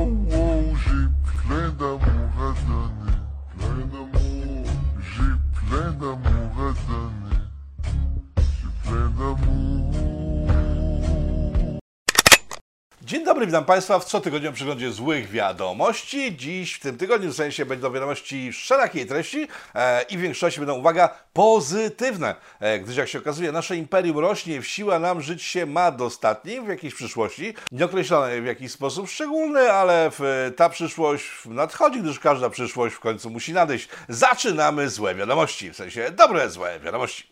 Whoa. Dzień dobry, witam Państwa w cotygodniowym przeglądzie złych wiadomości. Dziś w tym tygodniu w sensie będą wiadomości wszelakiej treści e, i w większości będą, uwaga, pozytywne, e, gdyż jak się okazuje nasze imperium rośnie w siłę, a nam żyć się ma dostatni w jakiejś przyszłości, nieokreślonej w jakiś sposób szczególny, ale w, ta przyszłość nadchodzi, gdyż każda przyszłość w końcu musi nadejść. Zaczynamy złe wiadomości, w sensie dobre złe wiadomości.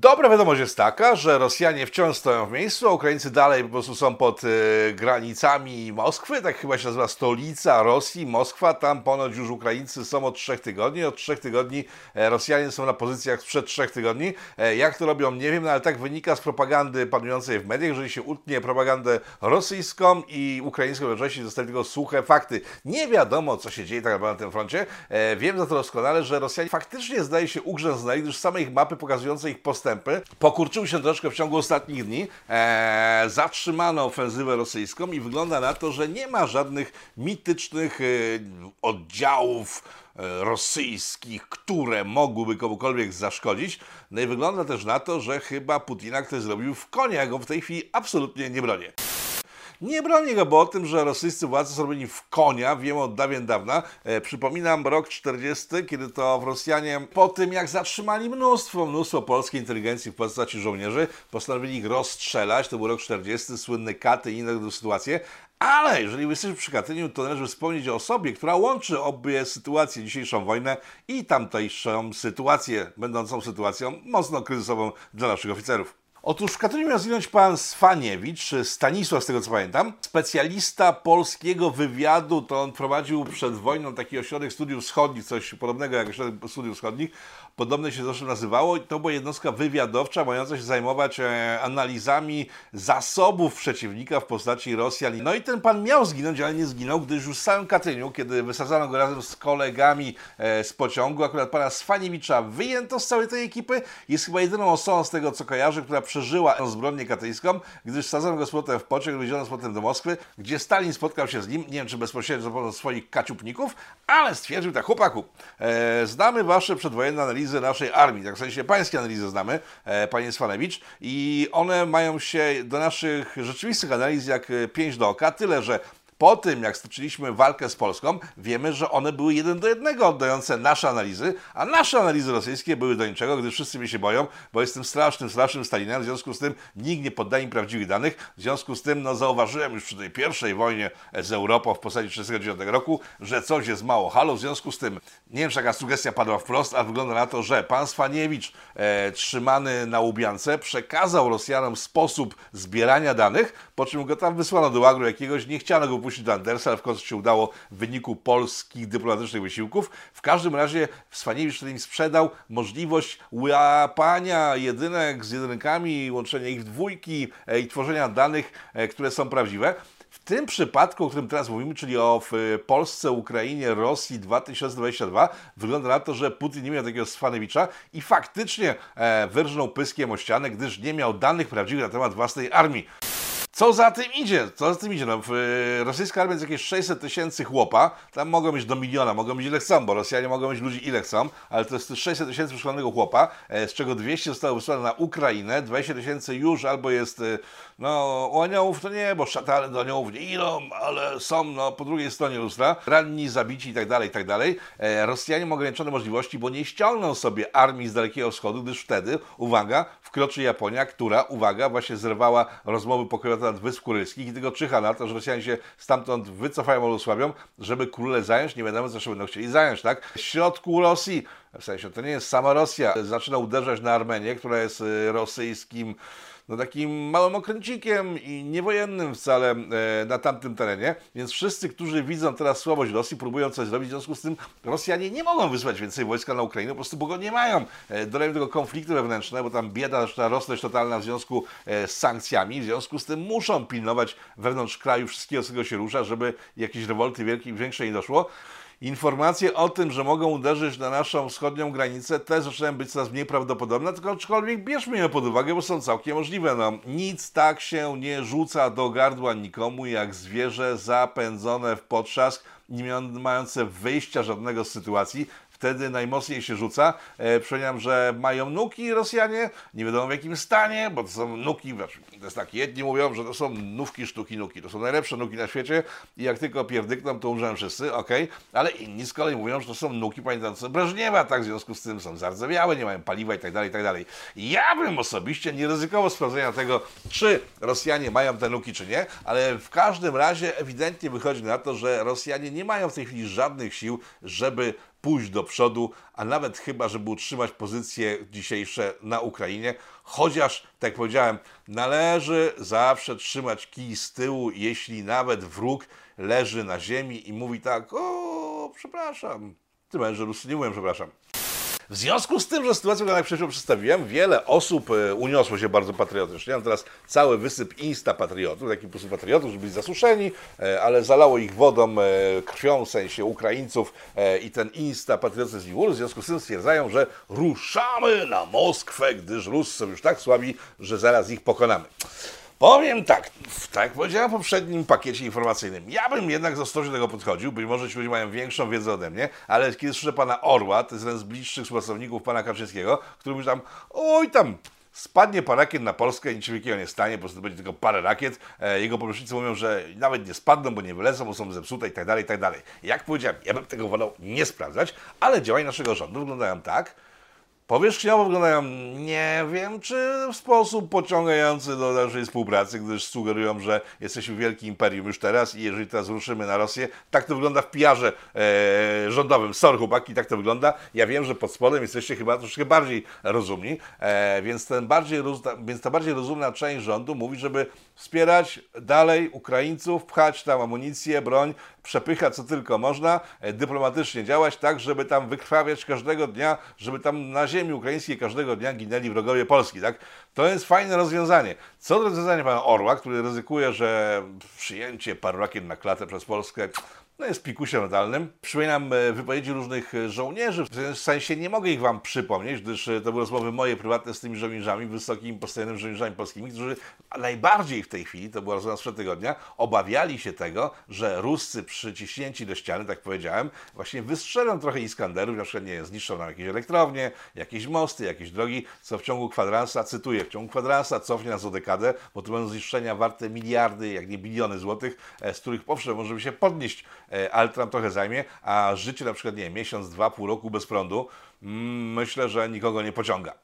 Dobra wiadomość jest taka, że Rosjanie wciąż stoją w miejscu, a Ukraińcy dalej po prostu są pod e, granicami Moskwy, tak chyba się nazywa stolica Rosji, Moskwa. Tam ponoć już Ukraińcy są od trzech tygodni. Od trzech tygodni e, Rosjanie są na pozycjach sprzed trzech tygodni. E, jak to robią, nie wiem, no, ale tak wynika z propagandy panującej w mediach. Jeżeli się utnie propagandę rosyjską i ukraińską jednocześnie, zostały tylko suche fakty. Nie wiadomo, co się dzieje tak naprawdę na tym froncie. E, wiem za to doskonale, że Rosjanie faktycznie zdaje się ugrzęznęli, gdyż same ich mapy pokazujące ich postępy pokurczyły się troszkę w ciągu ostatnich dni. E, zatrzymano ofensywę rosyjską i wygląda na to, że nie ma żadnych mitycznych e, oddziałów e, rosyjskich, które mogłyby komukolwiek zaszkodzić. No i wygląda też na to, że chyba Putina ktoś zrobił w konia, go w tej chwili absolutnie nie bronię. Nie bronię go, bo o tym, że rosyjscy władze są robieni w konia, wiem od dawien dawna. E, przypominam rok 40, kiedy to Rosjanie po tym, jak zatrzymali mnóstwo, mnóstwo polskiej inteligencji w postaci żołnierzy, postanowili ich rozstrzelać. To był rok 40, słynny Katy i inne sytuacje. Ale jeżeli jesteśmy przy Katyniu, to należy wspomnieć o osobie, która łączy obie sytuacje, dzisiejszą wojnę i tamtejszą sytuację, będącą sytuacją mocno kryzysową dla naszych oficerów. Otóż w Katyniu miał zginąć pan Swaniewicz, Stanisław z tego co pamiętam, specjalista polskiego wywiadu, to on prowadził przed wojną taki ośrodek studiów wschodnich, coś podobnego jak ośrodek studiów wschodnich, podobne się zresztą nazywało to była jednostka wywiadowcza mająca się zajmować e, analizami zasobów przeciwnika w postaci Rosjan. No i ten pan miał zginąć, ale nie zginął, gdyż już w samym Katyniu, kiedy wysadzano go razem z kolegami e, z pociągu, akurat pana Swaniewicza wyjęto z całej tej ekipy, jest chyba jedyną osobą z tego co kojarzę, która przeżyła zbrodnię katyńską, gdyż wsadzono go z powrotem w pociąg, wywieziono z powrotem do Moskwy, gdzie Stalin spotkał się z nim, nie wiem czy bezpośrednio pomocą swoich kaciupników, ale stwierdził tak, chłopaku, e, znamy wasze przedwojenne analizy naszej armii, tak w sensie pańskie analizy znamy, e, panie Swanewicz, i one mają się do naszych rzeczywistych analiz jak e, pięć do oka, tyle że po tym, jak stoczyliśmy walkę z Polską, wiemy, że one były jeden do jednego oddające nasze analizy, a nasze analizy rosyjskie były do niczego, gdyż wszyscy mnie się boją, bo jestem strasznym, strasznym Stalinem, w związku z tym nikt nie poddaje mi prawdziwych danych, w związku z tym no, zauważyłem już przy tej pierwszej wojnie z Europą w postaci 1939 roku, że coś jest mało halo, w związku z tym, nie wiem, czy taka sugestia padła wprost, a wygląda na to, że pan Swaniewicz, e, trzymany na Łubiance, przekazał Rosjanom sposób zbierania danych, po czym go tam wysłano do łagru jakiegoś, nie chciano go puścić do Andersa, ale w końcu się udało w wyniku polskich dyplomatycznych wysiłków. W każdym razie Swaniewicz wtedy im sprzedał możliwość łapania jedynek z jedynkami, łączenia ich w dwójki e, i tworzenia danych, e, które są prawdziwe. W tym przypadku, o którym teraz mówimy, czyli o Polsce, Ukrainie, Rosji 2022, wygląda na to, że Putin nie miał takiego Swanewicza i faktycznie e, wyrżnął pyskiem o ścianę, gdyż nie miał danych prawdziwych na temat własnej armii. Co za tym idzie? Co za tym idzie? No, w, y, rosyjska armia jest jakieś 600 tysięcy chłopa, tam mogą mieć do miliona, mogą mieć ile chcą, bo Rosjanie mogą mieć ludzi ile chcą, ale to jest 600 tysięcy przeszkolonego chłopa, e, z czego 200 zostało wysłane na Ukrainę, 20 tysięcy już albo jest, y, no u aniołów to nie, bo szatany do aniołów nie idą, ale są no, po drugiej stronie lustra, ranni, zabici i tak dalej, i tak dalej. E, Rosjanie mają ograniczone możliwości, bo nie ściągną sobie armii z Dalekiego Wschodu, gdyż wtedy, uwaga, wkroczy Japonia, która, uwaga, właśnie zerwała rozmowy pokojowe temat Wysp Kurylskich i tylko czyha na to, że Rosjanie się stamtąd wycofają albo osłabią, żeby Kuryle zająć, nie wiadomo, co będą chcieli zająć, tak? W środku Rosji, w sensie to nie jest sama Rosja, zaczyna uderzać na Armenię, która jest y, rosyjskim no takim małym okręcikiem i niewojennym wcale e, na tamtym terenie, więc wszyscy, którzy widzą teraz słabość Rosji, próbują coś zrobić, w związku z tym Rosjanie nie mogą wysłać więcej wojska na Ukrainę, po prostu bo go nie mają. E, tego konflikty wewnętrzne, bo tam bieda zaczyna rosnąć totalna w związku e, z sankcjami, w związku z tym muszą pilnować wewnątrz kraju wszystkiego, co się rusza, żeby jakieś rewolty wielkiej, większej nie doszło. Informacje o tym, że mogą uderzyć na naszą wschodnią granicę, też zaczynają być coraz mniej prawdopodobne, tylko aczkolwiek bierzmy je pod uwagę, bo są całkiem możliwe. No, nic tak się nie rzuca do gardła nikomu, jak zwierzę zapędzone w potrzask, nie mające wyjścia żadnego z sytuacji, wtedy najmocniej się rzuca. E, przypominam, że mają nuki Rosjanie, nie wiadomo w jakim stanie, bo to są nuki, znaczy, to jest tak, jedni mówią, że to są nówki sztuki nuki, to są najlepsze nuki na świecie i jak tylko pierdykną, to umrzemy wszyscy, ok, ale inni z kolei mówią, że to są nuki pamiętające Breżniewa, tak, w związku z tym są zardzewiałe, nie mają paliwa i tak dalej, i tak dalej. Ja bym osobiście nie ryzykował sprawdzenia tego, czy Rosjanie mają te nuki, czy nie, ale w każdym razie ewidentnie wychodzi na to, że Rosjanie nie mają w tej chwili żadnych sił, żeby pójść do przodu, a nawet chyba, żeby utrzymać pozycje dzisiejsze na Ukrainie. Chociaż, tak jak powiedziałem, należy zawsze trzymać kij z tyłu, jeśli nawet wróg leży na ziemi i mówi tak, o, przepraszam. Tym że Rusy nie mówią, przepraszam. W związku z tym, że sytuacja, którą jak przed przedstawiłem, wiele osób e, uniosło się bardzo patriotycznie. Mam teraz cały wysyp insta-patriotów, taki po prostu patriotów, żeby byli zasuszeni, e, ale zalało ich wodą, e, krwią, w sensie Ukraińców i ten insta-patriotyzm i ul. W związku z tym stwierdzają, że ruszamy na Moskwę, gdyż Rusy są już tak słabi, że zaraz ich pokonamy. Powiem tak, tak jak powiedziałem w poprzednim pakiecie informacyjnym, ja bym jednak z ostrożnie tego podchodził, być może ci ludzie mają większą wiedzę ode mnie, ale kiedy słyszę pana Orła, to jest jeden z bliższych współpracowników pana Kaczyńskiego, który mówi tam, oj tam, spadnie parę rakiet na Polskę, nic wielkiego nie stanie, po prostu będzie tylko parę rakiet. E, jego porucznicy mówią, że nawet nie spadną, bo nie wylecą, bo są zepsute i tak dalej, i tak dalej. Jak powiedziałem, ja bym tego wolał nie sprawdzać, ale działania naszego rządu wyglądają tak, Powierzchniowo wyglądają, nie wiem, czy w sposób pociągający do naszej współpracy, gdyż sugerują, że jesteśmy wielkim imperium już teraz i jeżeli teraz ruszymy na Rosję, tak to wygląda w pijarze e, rządowym. Sorry chłopaki, tak to wygląda. Ja wiem, że pod spodem jesteście chyba troszkę bardziej rozumni, e, więc, ten bardziej, więc ta bardziej rozumna część rządu mówi, żeby wspierać dalej Ukraińców, pchać tam amunicję, broń, przepychać co tylko można, e, dyplomatycznie działać tak, żeby tam wykrwawiać każdego dnia, żeby tam na ziemi ukraińskiej każdego dnia ginęli wrogowie Polski, tak? To jest fajne rozwiązanie. Co do rozwiązania pana Orła, który ryzykuje, że przyjęcie paru na klatę przez Polskę no jest pikusiem nadalnym. Przypominam e, wypowiedzi różnych e, żołnierzy, w sensie nie mogę ich Wam przypomnieć, gdyż e, to były rozmowy moje prywatne z tymi żołnierzami, wysokimi, postojonymi żołnierzami polskimi, którzy najbardziej w tej chwili, to była rozmowa sprzed tygodnia, obawiali się tego, że Ruscy przyciśnięci do ściany, tak powiedziałem, właśnie wystrzelą trochę Iskanderów, na przykład nie zniszczą nam jakieś elektrownie, jakieś mosty, jakieś drogi, co w ciągu kwadransa, cytuję, w ciągu kwadransa cofnie nas o dekadę, bo to będą zniszczenia warte miliardy, jak nie biliony złotych, z których owszem możemy się podnieść ale to nam trochę zajmie, a życie na przykład, nie miesiąc, dwa, pół roku bez prądu, mm, myślę, że nikogo nie pociąga.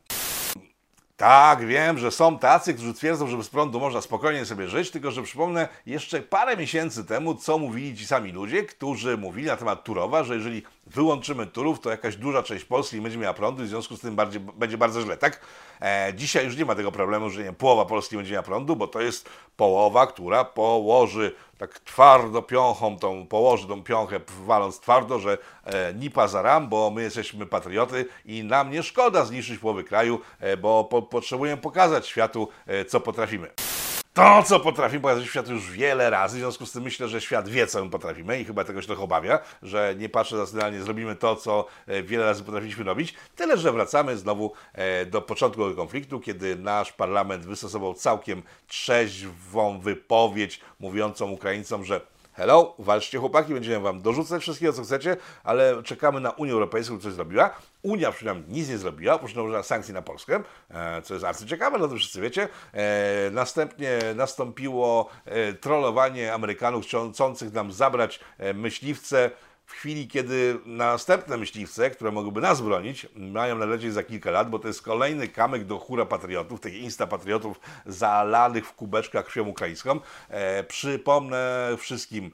Tak, wiem, że są tacy, którzy twierdzą, że bez prądu można spokojnie sobie żyć, tylko że przypomnę jeszcze parę miesięcy temu, co mówili ci sami ludzie, którzy mówili na temat Turowa, że jeżeli wyłączymy Turów, to jakaś duża część Polski nie będzie miała prądu i w związku z tym bardziej, będzie bardzo źle, tak? E, dzisiaj już nie ma tego problemu, że nie, połowa Polski będzie miała prądu, bo to jest połowa, która położy tak twardo piąchą tą, położy tą piąchę waląc twardo, że e, nipa za ram, bo my jesteśmy patrioty i nam nie szkoda zniszczyć połowy kraju, e, bo po, potrzebujemy pokazać światu, e, co potrafimy to, co potrafimy pokazać światu już wiele razy, w związku z tym myślę, że świat wie, co my potrafimy i chyba tego się trochę obawia, że nie patrzę zasadnie, zrobimy to, co e, wiele razy potrafiliśmy robić, tyle, że wracamy znowu e, do początku tego konfliktu, kiedy nasz parlament wystosował całkiem trzeźwą wypowiedź mówiącą Ukraińcom, że hello, walczcie chłopaki, będziemy wam dorzucać wszystkiego, co chcecie, ale czekamy na Unię Europejską, która coś zrobiła. Unia przynajmniej nic nie zrobiła, oprócz nałożenia sankcji na Polskę, e, co jest arcyciekawe, no to wszyscy wiecie. E, następnie nastąpiło e, trollowanie Amerykanów chcących nam zabrać myśliwce w chwili, kiedy następne myśliwce, które mogłyby nas bronić, mają nalecieć za kilka lat, bo to jest kolejny kamyk do chóra patriotów, tych insta-patriotów zalanych w kubeczkach krwią ukraińską. E, przypomnę wszystkim,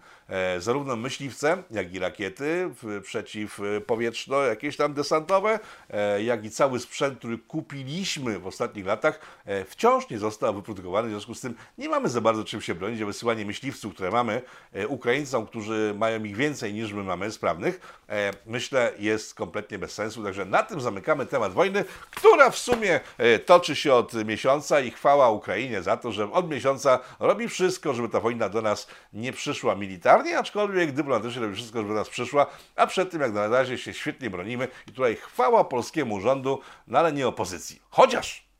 zarówno myśliwce, jak i rakiety przeciwpowietrzne, jakieś tam desantowe, e, jak i cały sprzęt, który kupiliśmy w ostatnich latach, e, wciąż nie został wyprodukowany, w związku z tym nie mamy za bardzo czym się bronić, a wysyłanie myśliwców, które mamy, e, Ukraińcom, którzy mają ich więcej niż my mamy, sprawnych, e, myślę jest kompletnie bez sensu. Także na tym zamykamy temat wojny, która w sumie e, toczy się od miesiąca i chwała Ukrainie za to, że od miesiąca robi wszystko, żeby ta wojna do nas nie przyszła militarnie, aczkolwiek dyplomatycznie robi wszystko, żeby nas przyszła, a przed tym jak na razie się świetnie bronimy i tutaj chwała polskiemu rządu, no ale nie opozycji. Chociaż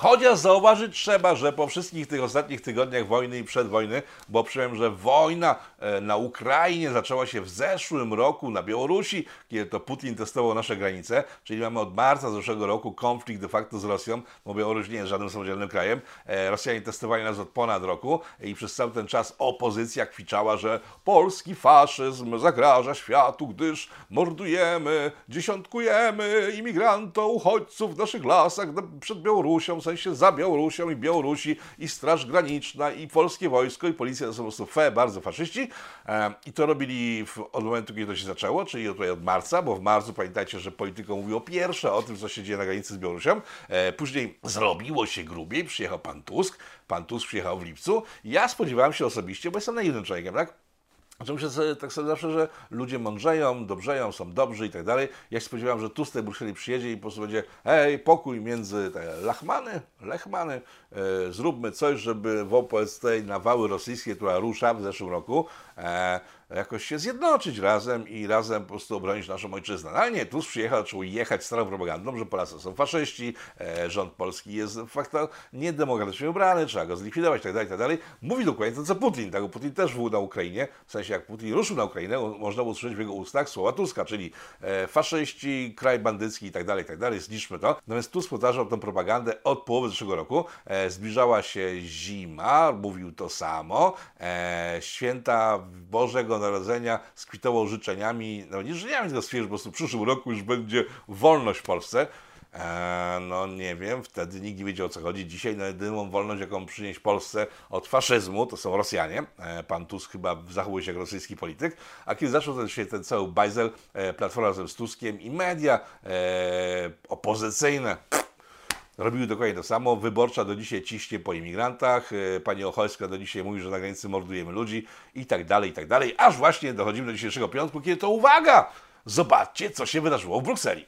Chociaż zauważyć trzeba, że po wszystkich tych ostatnich tygodniach wojny i przedwojny, bo przypomnę, że wojna e, na Ukrainie zaczęła się w zeszłym roku na Białorusi, kiedy to Putin testował nasze granice, czyli mamy od marca zeszłego roku konflikt de facto z Rosją, bo Białoruś nie jest żadnym samodzielnym krajem. E, Rosjanie testowali nas od ponad roku i przez cały ten czas opozycja kwiczała, że polski faszyzm zagraża światu, gdyż mordujemy, dziesiątkujemy imigrantów, uchodźców w naszych lasach przed Białorusią, sensie za Białorusią i Białorusi i Straż Graniczna i polskie wojsko i policja to są po prostu fe, bardzo faszyści. E, i to robili od momentu, kiedy to się zaczęło, czyli tutaj od marca, bo w marcu pamiętajcie, że polityką mówiło pierwsze o tym, co się dzieje na granicy z Białorusią, e, później zrobiło się grubiej, przyjechał pan Tusk, pan Tusk przyjechał w lipcu, ja spodziewałem się osobiście, bo jestem naiwnym człowiekiem, tak? Znaczy myślę sobie, tak sobie zawsze, że ludzie mądrzeją, dobrzeją, są dobrzy i tak dalej. Ja się spodziewałem, że tu z tej Brukseli przyjedzie i po prostu będzie hej, pokój między te Lachmany, Lechmany, e, zróbmy coś, żeby w OPS tej nawały rosyjskie, która rusza w zeszłym roku, e, jakoś się zjednoczyć razem i razem po prostu obronić naszą ojczyznę. No, ale nie, tu przyjechał, trzeba jechać starą propagandą, że Polacy są faszyści, e, rząd polski jest faktycznie niedemokratycznie ubrany, trzeba go zlikwidować, tak dalej, tak dalej. Mówi dokładnie to, co Putin. Tak, Putin też był na Ukrainie, w sensie jak Putin ruszył na Ukrainę, można usłyszeć w jego ustach słowa Tuska, czyli e, faszyści, kraj bandycki i tak dalej, tak dalej, zniszczmy to. Natomiast Tusk powtarzał tę propagandę od połowy zeszłego roku. E, zbliżała się zima, mówił to samo. E, święta Bożego Narodzenia skwitował życzeniami, no nie życzeniami, tylko stwierdził, po prostu w przyszłym roku już będzie wolność w Polsce. Eee, no nie wiem, wtedy nikt nie wiedział o co chodzi. Dzisiaj no, jedyną wolność, jaką przynieść Polsce od faszyzmu, to są Rosjanie. Eee, pan Tusk chyba zachowuje się jak rosyjski polityk. A kiedy zaczął się ten cały bajzel, e, Platforma z Tuskiem i media e, opozycyjne, robiły dokładnie to samo. Wyborcza do dzisiaj ciśnie po imigrantach. E, pani Ocholska do dzisiaj mówi, że na granicy mordujemy ludzi i tak dalej, i tak dalej. Aż właśnie dochodzimy do dzisiejszego piątku, kiedy to uwaga! Zobaczcie, co się wydarzyło w Brukseli.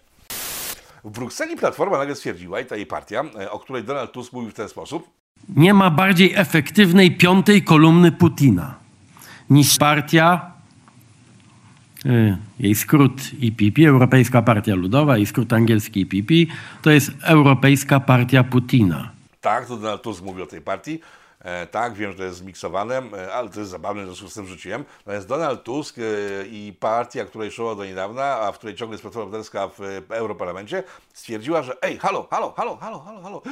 W Brukseli Platforma nagle stwierdziła, i ta jej partia, e, o której Donald Tusk mówił w ten sposób, Nie ma bardziej efektywnej piątej kolumny Putina niż partia, jej skrót EPP, Europejska Partia Ludowa, i skrót angielski EPP, to jest Europejska Partia Putina. tak, to Donald Tusk mówi o tej partii, e, tak, wiem, że to jest zmiksowane, e, ale to jest zabawne, w związku z tym rzuciłem. Natomiast Donald Tusk e, i partia, której szło do niedawna, a w której ciągle jest Platforma Obywatelska w e, Europarlamencie, stwierdziła, że ej, halo, halo, halo, halo, halo, halo,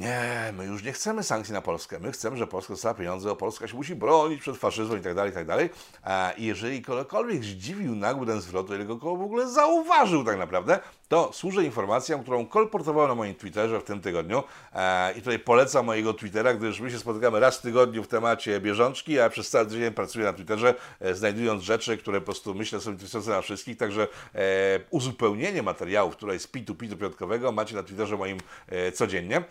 nie, my już nie chcemy sankcji na Polskę. My chcemy, że Polska dostała pieniądze, bo Polska się musi bronić przed faszyzmem i tak dalej, i tak dalej. A jeżeli kogokolwiek zdziwił nagły ten zwrot, ile go w ogóle zauważył tak naprawdę, to służę informacją, którą kolportowałem na moim Twitterze w tym tygodniu. E, I tutaj polecam mojego Twittera, gdyż my się spotykamy raz w tygodniu w temacie bieżączki, a przez cały tydzień pracuję na Twitterze, e, znajdując rzeczy, które po prostu myślę są interesujące dla wszystkich. Także e, uzupełnienie materiałów, które jest P2P piątkowego, macie na Twitterze moim codziennie.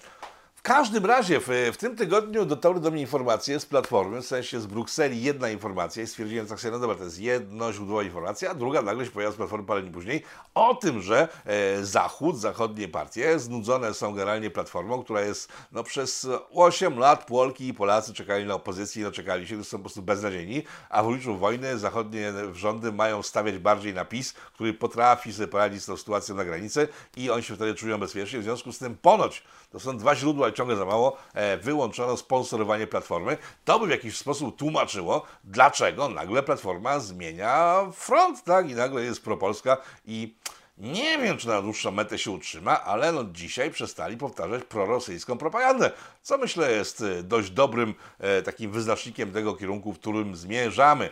Każdym razie w, w tym tygodniu dotarły do mnie informacje z Platformy, w sensie z Brukseli jedna informacja i stwierdziłem tak no dobra, to jest jedno źródło informacji, a druga nagle się pojawia z Platformy parę dni później o tym, że e, Zachód, zachodnie partie znudzone są generalnie Platformą, która jest no, przez 8 lat Polki i Polacy czekali na opozycję i doczekali się, są po prostu beznadziejni, a w obliczu wojny zachodnie rządy mają stawiać bardziej na PiS, który potrafi sobie poradzić z tą sytuacją na granicy i oni się wtedy czują bezpiecznie, w związku z tym ponoć, to są dwa źródła, ciągle za mało, e, wyłączono sponsorowanie Platformy. To by w jakiś sposób tłumaczyło, dlaczego nagle Platforma zmienia front, tak? I nagle jest propolska i nie wiem, czy na dłuższą metę się utrzyma, ale no dzisiaj przestali powtarzać prorosyjską propagandę, co myślę jest e, dość dobrym e, takim wyznacznikiem tego kierunku, w którym zmierzamy.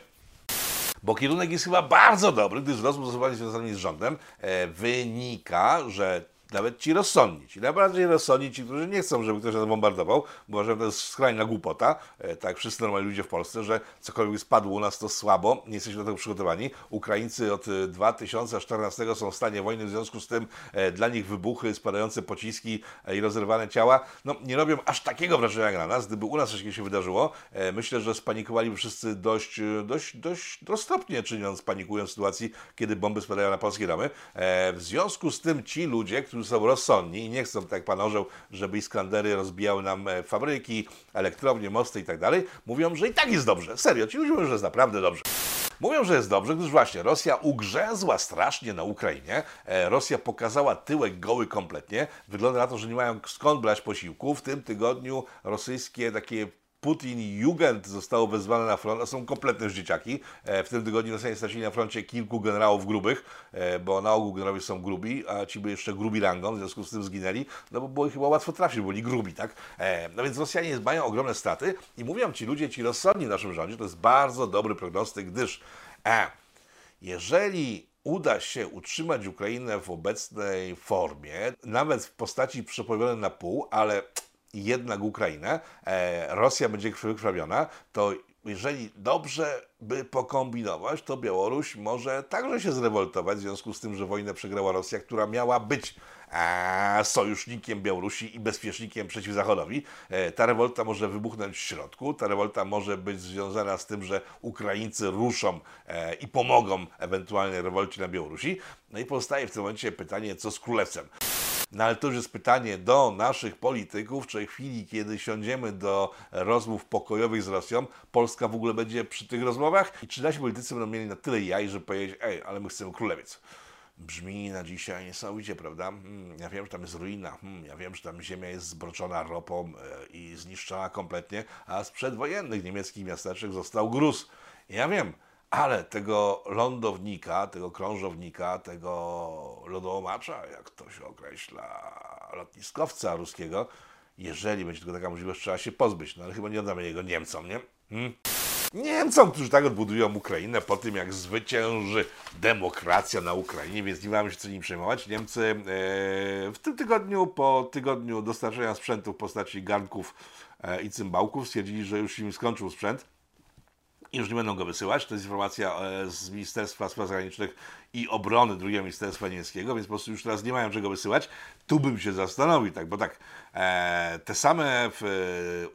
Bo kierunek jest chyba bardzo dobry, gdyż z rozmów związanymi z rządem e, wynika, że nawet ci rozsądni, ci najbardziej rozsądni, ci, którzy nie chcą, żeby ktoś nas bombardował, bo że to jest skrajna głupota, e, tak wszyscy normalni ludzie w Polsce, że cokolwiek spadło u nas to słabo, nie jesteśmy do tego przygotowani. Ukraińcy od e, 2014 są w stanie wojny, w związku z tym e, dla nich wybuchy, spadające pociski e, i rozerwane ciała, no nie robią aż takiego wrażenia jak na nas. Gdyby u nas coś się wydarzyło, e, myślę, że spanikowaliby wszyscy dość, e, dość, dość roztropnie, czyniąc, panikując sytuacji, kiedy bomby spadają na polskie domy. E, W związku z tym ci ludzie, którzy są rozsądni i nie chcą, tak jak pan orzeł, żeby Iskandery rozbijały nam e, fabryki, elektrownie, mosty i tak dalej, mówią, że i tak jest dobrze. Serio, ci ludzie mówią, że jest naprawdę dobrze. Mówią, że jest dobrze, gdyż właśnie Rosja ugrzęzła strasznie na Ukrainie. E, Rosja pokazała tyłek goły kompletnie. Wygląda na to, że nie mają skąd brać posiłku. W tym tygodniu rosyjskie takie Putin i Jugend zostało wezwane na front, to są kompletne już dzieciaki. E, W tym tygodniu Rosjanie stracili na froncie kilku generałów grubych, e, bo na ogół generowie są grubi, a ci byli jeszcze grubi rangą, w związku z tym zginęli, no bo było ich chyba łatwo trafić, byli grubi, tak? E, No więc Rosjanie mają ogromne straty i mówią ci ludzie, ci rozsądni w naszym rządzie, to jest bardzo dobry prognostyk, gdyż jeżeli uda się utrzymać Ukrainę w obecnej formie, nawet w postaci przepojonej na pół, ale jednak Ukrainę, e, Rosja będzie wykrwawiona, to jeżeli dobrze by pokombinować, to Białoruś może także się zrewoltować w związku z tym, że wojnę przegrała Rosja, która miała być e, sojusznikiem Białorusi i bezpiecznikiem przeciw Zachodowi. E, ta rewolta może wybuchnąć w środku, ta rewolta może być związana z tym, że Ukraińcy ruszą e, i pomogą ewentualnej rewolcie na Białorusi. No i pozostaje w tym momencie pytanie, co z królewcem. No ale to już jest pytanie do naszych polityków, czy w chwili, kiedy siądziemy do rozmów pokojowych z Rosją, Polska w ogóle będzie przy tych rozmowach? I czy nasi politycy będą mieli na tyle jaj, żeby powiedzieć, ej, ale my chcemy królewiec. Brzmi na dzisiaj niesamowicie, prawda? Hmm, ja wiem, że tam jest ruina, hmm, ja wiem, że tam ziemia jest zbroczona ropą e, i zniszczona kompletnie, a z przedwojennych niemieckich miasteczek został gruz. Ja wiem, ale tego lądownika, tego krążownika, tego lodołamacza, jak to się określa, lotniskowca ruskiego, jeżeli będzie tylko taka możliwość, trzeba się pozbyć. No ale chyba nie oddamy jego Niemcom, nie? Hmm? Niemcom, którzy tak odbudują Ukrainę po tym, jak zwycięży demokracja na Ukrainie, więc nie mamy się co nim przejmować. Niemcy e, w tym tygodniu, po tygodniu dostarczenia sprzętu w postaci garnków e, i cymbałków, stwierdzili, że już im skończył sprzęt i już nie będą go wysyłać. To jest informacja e, z Ministerstwa Spraw Zagranicznych i Obrony drugiego Ministerstwa Niemieckiego, więc po prostu już teraz nie mają czego wysyłać. Tu bym się zastanowił, tak, bo tak, e, te same e,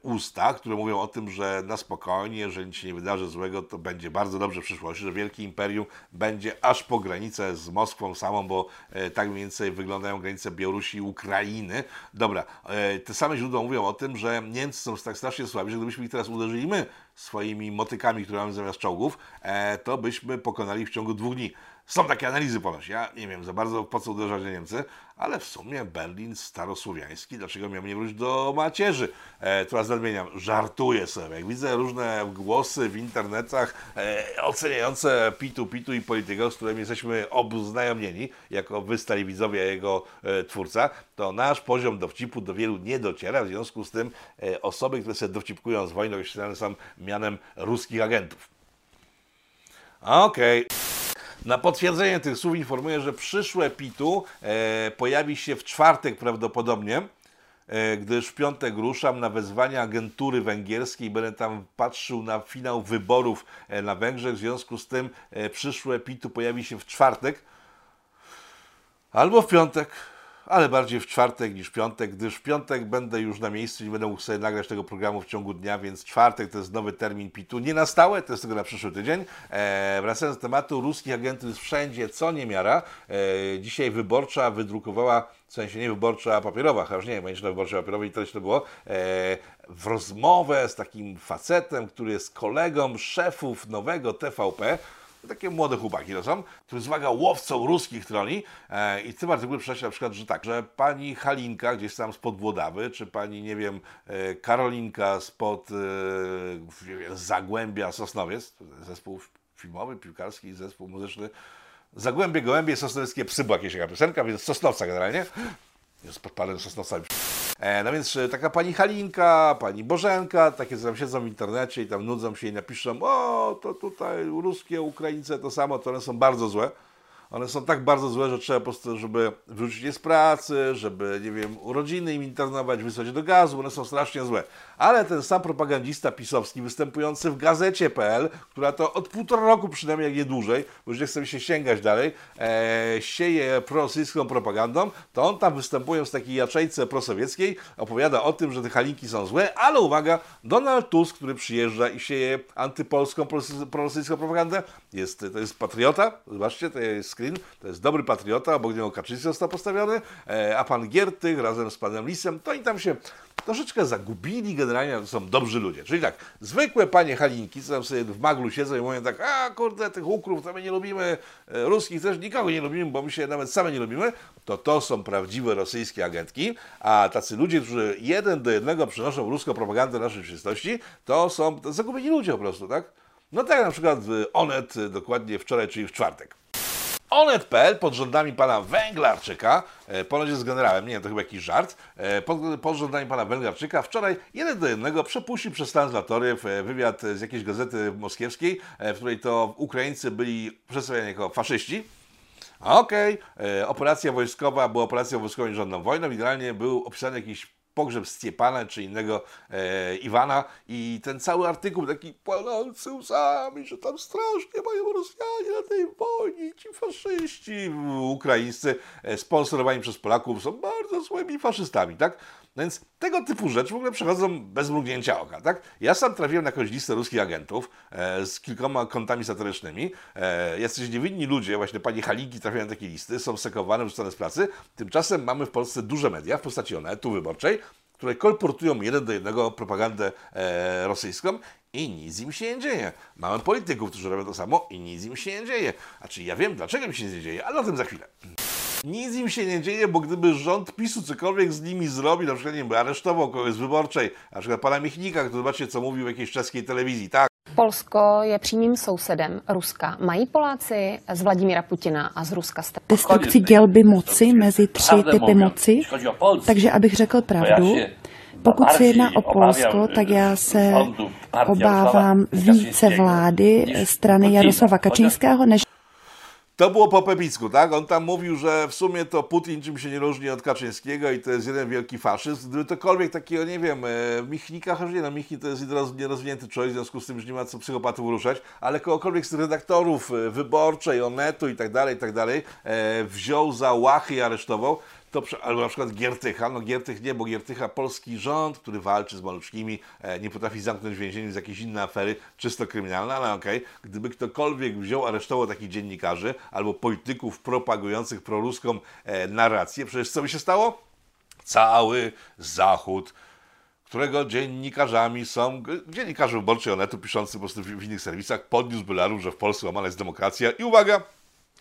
usta, które mówią o tym, że na spokojnie, jeżeli nic się nie wydarzy złego, to będzie bardzo dobrze w przyszłości, że Wielkie Imperium będzie aż po granicę z Moskwą samą, bo tak mniej więcej wyglądają granice Białorusi i Ukrainy. Dobra, te same źródła mówią o tym, że Niemcy są tak strasznie słabi, że gdybyśmy ich teraz uderzyli my swoimi motykami, które mamy zamiast czołgów, e, to byśmy pokonali w ciągu dwóch dni. Są takie analizy ponoć. Ja nie wiem za bardzo po co uderzać w Niemcy, ale w sumie Berlin starosłowiański, dlaczego miał nie wrócić do macierzy? E, teraz nadmieniam, żartuję sobie. Jak widzę różne głosy w internetach e, oceniające Pitu, Pitu i polityków, z którymi jesteśmy obuznajomnieni, jako wy stali widzowie, a jego e, twórca, to nasz poziom dowcipu do wielu nie dociera. W związku z tym e, osoby, które sobie dowcipkują z wojną, określane są mianem ruskich agentów. Okej. Na potwierdzenie tych słów informuję, że przyszłe PIT-u e, pojawi się w czwartek prawdopodobnie, e, gdyż w piątek ruszam na wezwanie agentury węgierskiej. Będę tam patrzył na finał wyborów e, na Węgrzech. W związku z tym e, przyszłe PIT-u pojawi się w czwartek albo w piątek. Ale bardziej w czwartek niż piątek, gdyż w piątek będę już na miejscu i będę mógł sobie nagrać tego programu w ciągu dnia, więc czwartek to jest nowy termin PIT-u. Nie na stałe, to jest tylko na przyszły tydzień. E, wracając do tematu, ruskich agentów jest wszędzie, co nie miara. E, dzisiaj wyborcza wydrukowała, w sensie nie wyborcza, a papierowa, chociaż nie wiem, będzie wyborcza papierowej i to to było, e, w rozmowę z takim facetem, który jest kolegą szefów nowego TVP, takie młode chłopaki to są, który uwaga, łowcą ruskich troli. E, i w tym artykule przeczytać na przykład, że tak, że pani Halinka gdzieś tam spod Włodawy, czy pani, nie wiem, e, Karolinka spod e, Zagłębia Sosnowiec, zespół filmowy, piłkarski, zespół muzyczny, Zagłębie, Gołębie, Sosnowieckie Psy była jakaś piosenka, więc Sosnowca generalnie, jest podpalony Sosnowcami. E, no więc e, taka pani Halinka, pani Bożenka, takie tam siedzą w internecie i tam nudzą się i napiszą, o, to tutaj ruskie Ukraińcy to samo, to one są bardzo złe. One są tak bardzo złe, że trzeba po prostu, żeby wyrzucić je z pracy, żeby, nie wiem, urodziny im internować, wysłać do gazu, one są strasznie złe. Ale ten sam propagandista pisowski występujący w gazecie.pl, która to od półtora roku przynajmniej, jak nie dłużej, bo już nie chcemy się sięgać dalej, e, sieje prorosyjską propagandą, to on tam występując w takiej jaczejce prosowieckiej, opowiada o tym, że te halinki są złe, ale uwaga, Donald Tusk, który przyjeżdża i sieje antypolską, prorosyjską propagandę, jest, to jest patriota, zobaczcie, to jest screen, to jest dobry patriota, obok niego Kaczyński został postawiony, e, a pan Giertych razem z panem Lisem, to oni tam się troszeczkę zagubili, generalnie to są dobrzy ludzie. Czyli tak, zwykłe panie Halinki, co tam sobie w maglu siedzą i mówią tak, a kurde, tych ukrów to my nie lubimy, e, ruskich też nikogo nie lubimy, bo my się nawet same nie lubimy, to to są prawdziwe rosyjskie agentki, a tacy ludzie, którzy jeden do jednego przynoszą ruską propagandę naszej przyszłości, to są to zagubieni ludzie po prostu, tak? No tak na przykład w Onet e, dokładnie wczoraj, czyli w czwartek. Onet.pl pod rządami pana Węglarczyka, e, ponoć jest generałem, nie wiem, to chyba jakiś żart, e, pod, pod rządami pana Węglarczyka wczoraj jeden do jednego przepuścił przez translatory e, wywiad z jakiejś gazety moskiewskiej, w której to Ukraińcy byli przedstawiani jako faszyści. Okej, e, operacja wojskowa była operacją wojskową i żadną wojną. Generalnie był opisany jakiś pogrzeb Stjepana czy innego e, Iwana i ten cały artykuł taki płonący łzami, że tam strasznie mają Rosjanie na tej wojnie, ci faszyści ukraińscy e, sponsorowani przez Polaków są bardzo złymi faszystami, tak? No więc tego typu rzeczy w ogóle przechodzą bez mrugnięcia oka, tak? Ja sam trafiłem na jakąś listę ruskich agentów e, z kilkoma kontami satyrycznymi. E, jacyś niewinni ludzie, właśnie pani Haliki trafiają na takie listy, są sekowane, wrzucone z pracy. Tymczasem mamy w Polsce duże media w postaci Onetu Wyborczej, które kolportują jeden do jednego propagandę e, rosyjską i nic im się nie dzieje. Mamy polityków, którzy robią to samo i nic im się nie dzieje. Znaczy ja wiem, dlaczego im się nie dzieje, ale o tym za chwilę. Nic im się nie dzieje, bo gdyby rząd PiSu cokolwiek z nimi zrobił, na przykład nie wiem, aresztował kogoś z wyborczej, na przykład pana Michnika, który zobaczcie, co mówił w jakiejś czeskiej telewizji, tak, Polsko je přímým sousedem Ruska. Mají Poláci z Vladimíra Putina a z Ruska strach? destrukci dělby moci mezi tři typy moci. Takže abych řekl pravdu, pokud se jedná o Polsko, tak já se obávám více vlády strany Jaroslava Kaczyńského než To było po Pepicku, tak? On tam mówił, że w sumie to Putin czym się nie różni od Kaczyńskiego i to jest jeden wielki faszyzm. Gdyby tokolwiek takiego, nie wiem, e, Michnika, chociaż nie, no Michnik to jest nieroz- nierozwinięty człowiek, w związku z tym już nie ma co psychopatów ruszać, ale kogokolwiek z redaktorów e, Wyborczej, Onetu i tak dalej, i tak dalej, e, wziął za łachy i aresztował, to, albo na przykład Giertycha, no Giertych nie, bo Giertycha polski rząd, który walczy z maluczkimi, e, nie potrafi zamknąć w więzieniu z jakiejś innej afery, czysto kryminalne, ale okej, gdyby ktokolwiek wziął, aresztował takich dziennikarzy albo polityków propagujących proruską e, narrację, przecież co by się stało? Cały Zachód którego dziennikarzami są dziennikarze wyborczy Onetu piszący po prostu w, w innych serwisach, podniósł Belaru, że w Polsce łamana jest demokracja. I uwaga,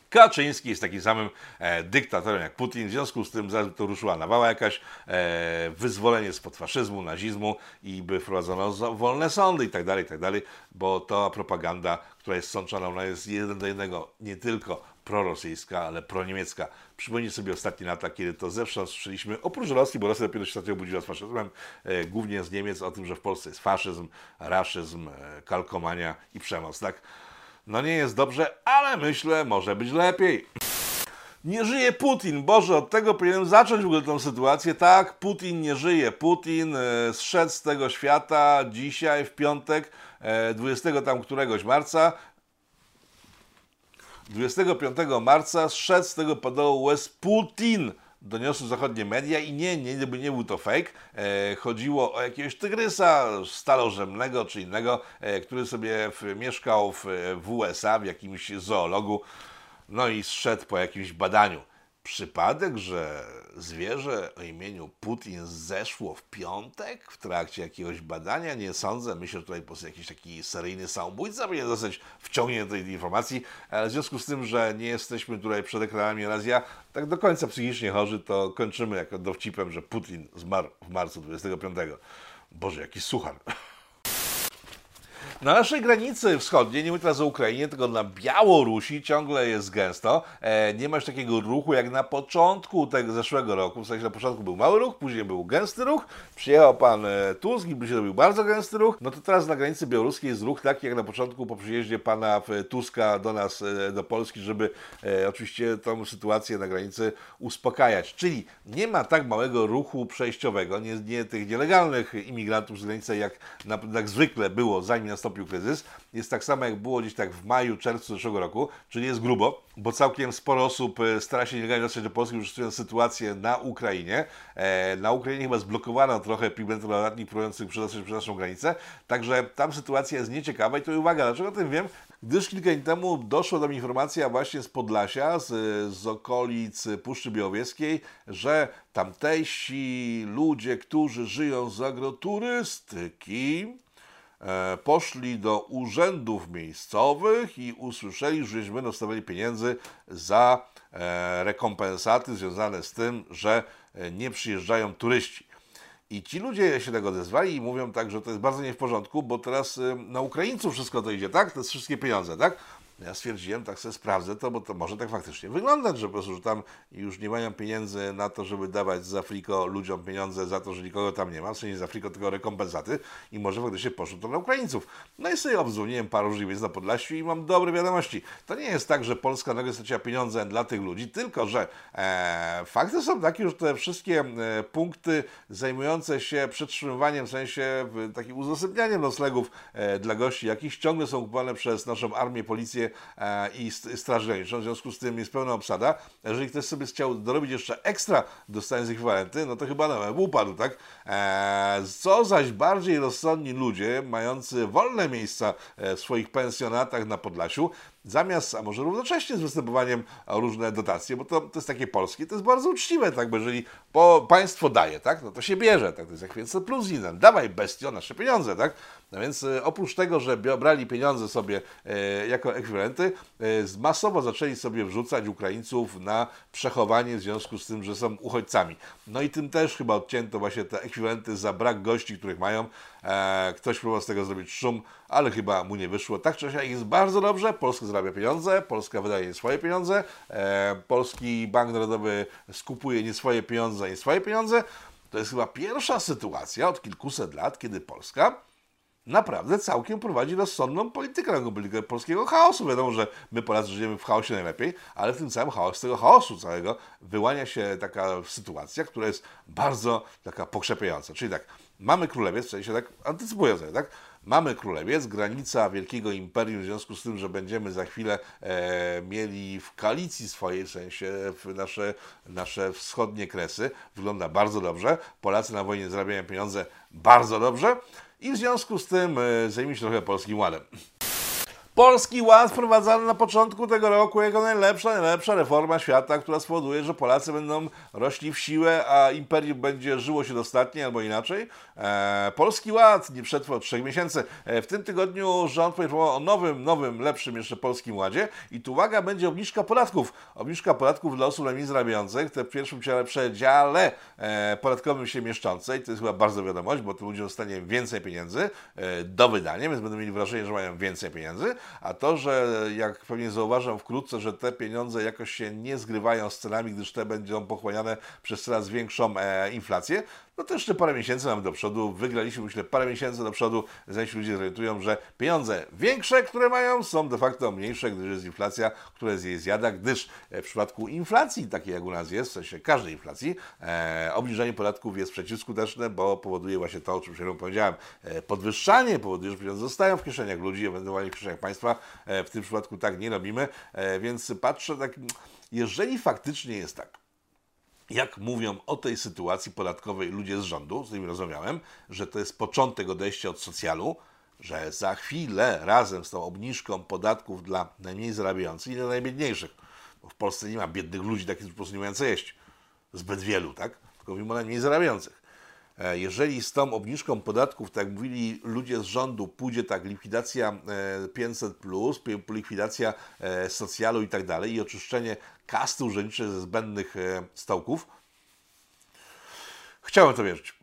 Kaczyński jest takim samym e, dyktatorem jak Putin, w związku z tym zaraz to ruszyła nawała jakaś, e, wyzwolenie spod faszyzmu, nazizmu i by wprowadzono wolne sądy i tak dalej, tak dalej, bo ta propaganda, która jest sączona, ona jest jeden do jednego nie tylko prorosyjska, ale proniemiecka. Przypomnijcie sobie ostatnie lata, kiedy to zewsząd słyszeliśmy, oprócz Rosji, bo Rosja dopiero się ostatnio obudziła z faszyzmem, e, głównie z Niemiec, o tym, że w Polsce jest faszyzm, raszyzm, e, kalkomania i przemoc, tak? No nie jest dobrze, ale myślę, może być lepiej. Nie żyje Putin. Boże, od tego powinienem zacząć w ogóle tę sytuację. Tak, Putin nie żyje. Putin e, zszedł z tego świata dzisiaj, w piątek, e, 20 tam któregoś marca. 25 marca zszedł z tego padołu łez Putin. Doniosły zachodnie media i nie, nie, nie, nie był to fake. E, chodziło o jakiegoś tygrysa stalożemnego czy innego, e, który sobie w, mieszkał w, w USA, w jakimś zoologu. No i zszedł po jakimś badaniu. Przypadek, że zwierzę o imieniu Putin zeszło w piątek w trakcie jakiegoś badania? Nie sądzę. Myślę, że tutaj po prostu jakiś taki seryjny samobójca będzie zostać wciągnięty do tej informacji. Ale w związku z tym, że nie jesteśmy tutaj przed ekranami oraz ja tak do końca psychicznie chorzy, to kończymy jako dowcipem, że Putin zmarł w marcu 25. Boże, jaki suchar. Na naszej granicy wschodniej, nie mówię teraz o Ukrainie, tylko na Białorusi ciągle jest gęsto. E, nie ma już takiego ruchu jak na początku tego zeszłego roku. W sensie na początku był mały ruch, później był gęsty ruch. Przyjechał pan e, Tusk i się robił bardzo gęsty ruch. No to teraz na granicy białoruskiej jest ruch taki jak na początku po przyjeździe pana e, Tuska do nas, e, do Polski, żeby e, oczywiście tą sytuację na granicy uspokajać. Czyli nie ma tak małego ruchu przejściowego, nie, nie tych nielegalnych imigrantów z granicy jak, na, jak zwykle było zanim nastąpił kryzys. Jest tak samo jak było gdzieś tak w maju, czerwcu zeszłego roku, czyli jest grubo, bo całkiem sporo osób e, stara się nielegalnie dostać do Polski, wykorzystując sytuację na Ukrainie. E, na Ukrainie chyba zblokowano trochę pigmentów latnych próbujących przedostać przez naszą granicę, także tam sytuacja jest nieciekawa i to uwaga, dlaczego o tym wiem? Gdyż kilka dni temu doszła do mnie informacja właśnie z Podlasia, z, z okolic Puszczy Białowieskiej, że tamtejsi ludzie, którzy żyją z agroturystyki, poszli do urzędów miejscowych i usłyszeli, że nie będą pieniędzy za e, rekompensaty związane z tym, że e, nie przyjeżdżają turyści. I ci ludzie się tego odezwali i mówią tak, że to jest bardzo nie w porządku, bo teraz na Ukraińców wszystko to idzie, tak? Jest wszystkie pieniądze, tak? Ja stwierdziłem, tak sobie sprawdzę to, bo to może tak faktycznie wyglądać, że po prostu że tam już nie mają pieniędzy na to, żeby dawać z Afriko ludziom pieniądze za to, że nikogo tam nie ma, w sensie z Afriko tylko rekompensaty i może faktycznie poszło to na Ukraińców. No i sobie obdzwoniłem paru żywiec na Podlasiu i mam dobre wiadomości. To nie jest tak, że Polska nagle straciła pieniądze dla tych ludzi, tylko że e, fakty są takie, że te wszystkie e, punkty zajmujące się przetrzymywaniem, w sensie takim udostępnianiem noclegów e, dla gości, jakieś ciągle są kupowane przez naszą armię, policję, E, i Straż Graniczną, w związku z tym jest pełna obsada. Jeżeli ktoś sobie chciał dorobić jeszcze ekstra, dostając ekwiwalenty, no to chyba na łeb upadł, tak? E, co zaś bardziej rozsądni ludzie, mający wolne miejsca e, w swoich pensjonatach na Podlasiu, zamiast, a może równocześnie z występowaniem o różne dotacje, bo to, to jest takie polskie, to jest bardzo uczciwe, tak, bo jeżeli po, państwo daje, tak, no to się bierze, tak, to jest jak więc plus inny, dawaj bestio nasze pieniądze, tak, no więc e, oprócz tego, że brali pieniądze sobie e, jako ekwiwalenty, e, masowo zaczęli sobie wrzucać Ukraińców na przechowanie w związku z tym, że są uchodźcami. No i tym też chyba odcięto właśnie te ekwiwalenty za brak gości, których mają. E, ktoś próbował z tego zrobić szum, ale chyba mu nie wyszło. Tak czy siak jest bardzo dobrze, Polska zarabia pieniądze, Polska wydaje swoje pieniądze, e, Polski Bank Narodowy skupuje nie swoje pieniądze, nie swoje pieniądze. To jest chyba pierwsza sytuacja od kilkuset lat, kiedy Polska naprawdę całkiem prowadzi rozsądną politykę, politykę polskiego chaosu. Wiadomo, że my Polacy żyjemy w chaosie najlepiej, ale w tym całym chaos, z tego chaosu całego wyłania się taka sytuacja, która jest bardzo taka pokrzepiająca. Czyli tak, mamy królewiec, w sensie tak antycypuję sobie, tak? Mamy królewiec, granica wielkiego imperium, w związku z tym, że będziemy za chwilę e, mieli w koalicji swojej, w sensie w nasze, nasze wschodnie kresy. Wygląda bardzo dobrze. Polacy na wojnie zarabiają pieniądze bardzo dobrze i w związku z tym e, zajmij się trochę Polskim Ładem. Polski Ład wprowadzany na początku tego roku jako najlepsza, najlepsza reforma świata, która spowoduje, że Polacy będą rośli w siłę, a imperium będzie żyło się dostatnie albo inaczej. E, Polski Ład nie przetrwał trzech miesięcy. E, w tym tygodniu rząd poinformował o nowym, nowym, lepszym jeszcze Polskim Ładzie i tu uwaga, będzie obniżka podatków. Obniżka podatków dla osób najmniej zarabiających, te w pierwszym przedziale e, podatkowym się mieszczącej. To jest chyba bardzo wiadomość, bo tym ludziom zostanie więcej pieniędzy e, do wydania, więc będą mieli wrażenie, że mają więcej pieniędzy a to, że jak pewnie zauważam wkrótce, że te pieniądze jakoś się nie zgrywają z cenami, gdyż te będą pochłaniane przez coraz większą e, inflację, no to jeszcze parę miesięcy mamy do przodu. Wygraliśmy, myślę, parę miesięcy do przodu, się ludzie zorientują, że pieniądze większe, które mają, są de facto mniejsze, gdyż jest inflacja, która jest jej zjada, gdyż e, w przypadku inflacji, takiej jak u nas jest, w sensie każdej inflacji, e, obniżenie podatków jest przeciwskuteczne, bo powoduje właśnie to, o czym się powiedziałem, e, podwyższanie powoduje, że pieniądze zostają w kieszeniach ludzi, ewentualnie w kieszeniach państwa. E, w tym przypadku tak nie robimy, e, więc patrzę tak, jeżeli faktycznie jest tak, jak mówią o tej sytuacji podatkowej ludzie z rządu, z nimi rozmawiałem, że to jest początek odejścia od socjalu, że za chwilę razem z tą obniżką podatków dla najmniej zarabiających i dla najbiedniejszych, bo w Polsce nie ma biednych ludzi takich, po prostu nie mają co jeść, zbyt wielu, tak? Tylko mówimy o najmniej zarabiających. E, jeżeli z tą obniżką podatków, tak mówili ludzie z rządu, pójdzie tak likwidacja 500, e, likwidacja e, socjalu i tak dalej, i oczyszczenie kasty urzędniczej ze zbędnych stołków, chciałem to wierzyć.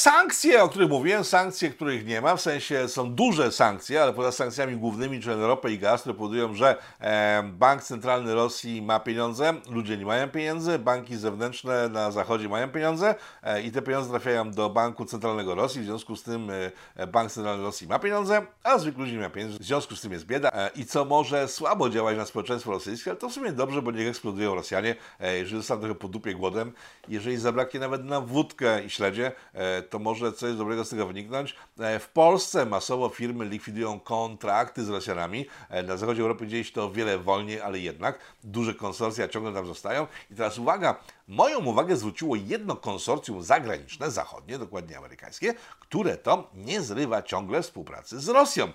Sankcje, o których mówiłem, sankcje, których nie ma, w sensie są duże sankcje, ale poza sankcjami głównymi, czyli ropę i gaz, które powodują, że e, Bank Centralny Rosji ma pieniądze, ludzie nie mają pieniędzy, banki zewnętrzne na zachodzie mają pieniądze e, i te pieniądze trafiają do Banku Centralnego Rosji, w związku z tym e, Bank Centralny Rosji ma pieniądze, a zwykli ludzie nie mają pieniędzy, w związku z tym jest bieda e, i co może słabo działać na społeczeństwo rosyjskie, ale to w sumie dobrze, bo niech eksplodują Rosjanie, e, jeżeli zostaną trochę po dupie głodem, jeżeli zabraknie nawet na wódkę i śledzie, e, to może coś dobrego z tego wyniknąć. E, w Polsce masowo firmy likwidują kontrakty z Rosjanami. E, na zachodzie Europy dzieje się to wiele wolniej, ale jednak duże konsorcja ciągle tam zostają. I teraz uwaga, moją uwagę zwróciło jedno konsorcjum zagraniczne, zachodnie, dokładnie amerykańskie, które to nie zrywa ciągle współpracy z Rosją.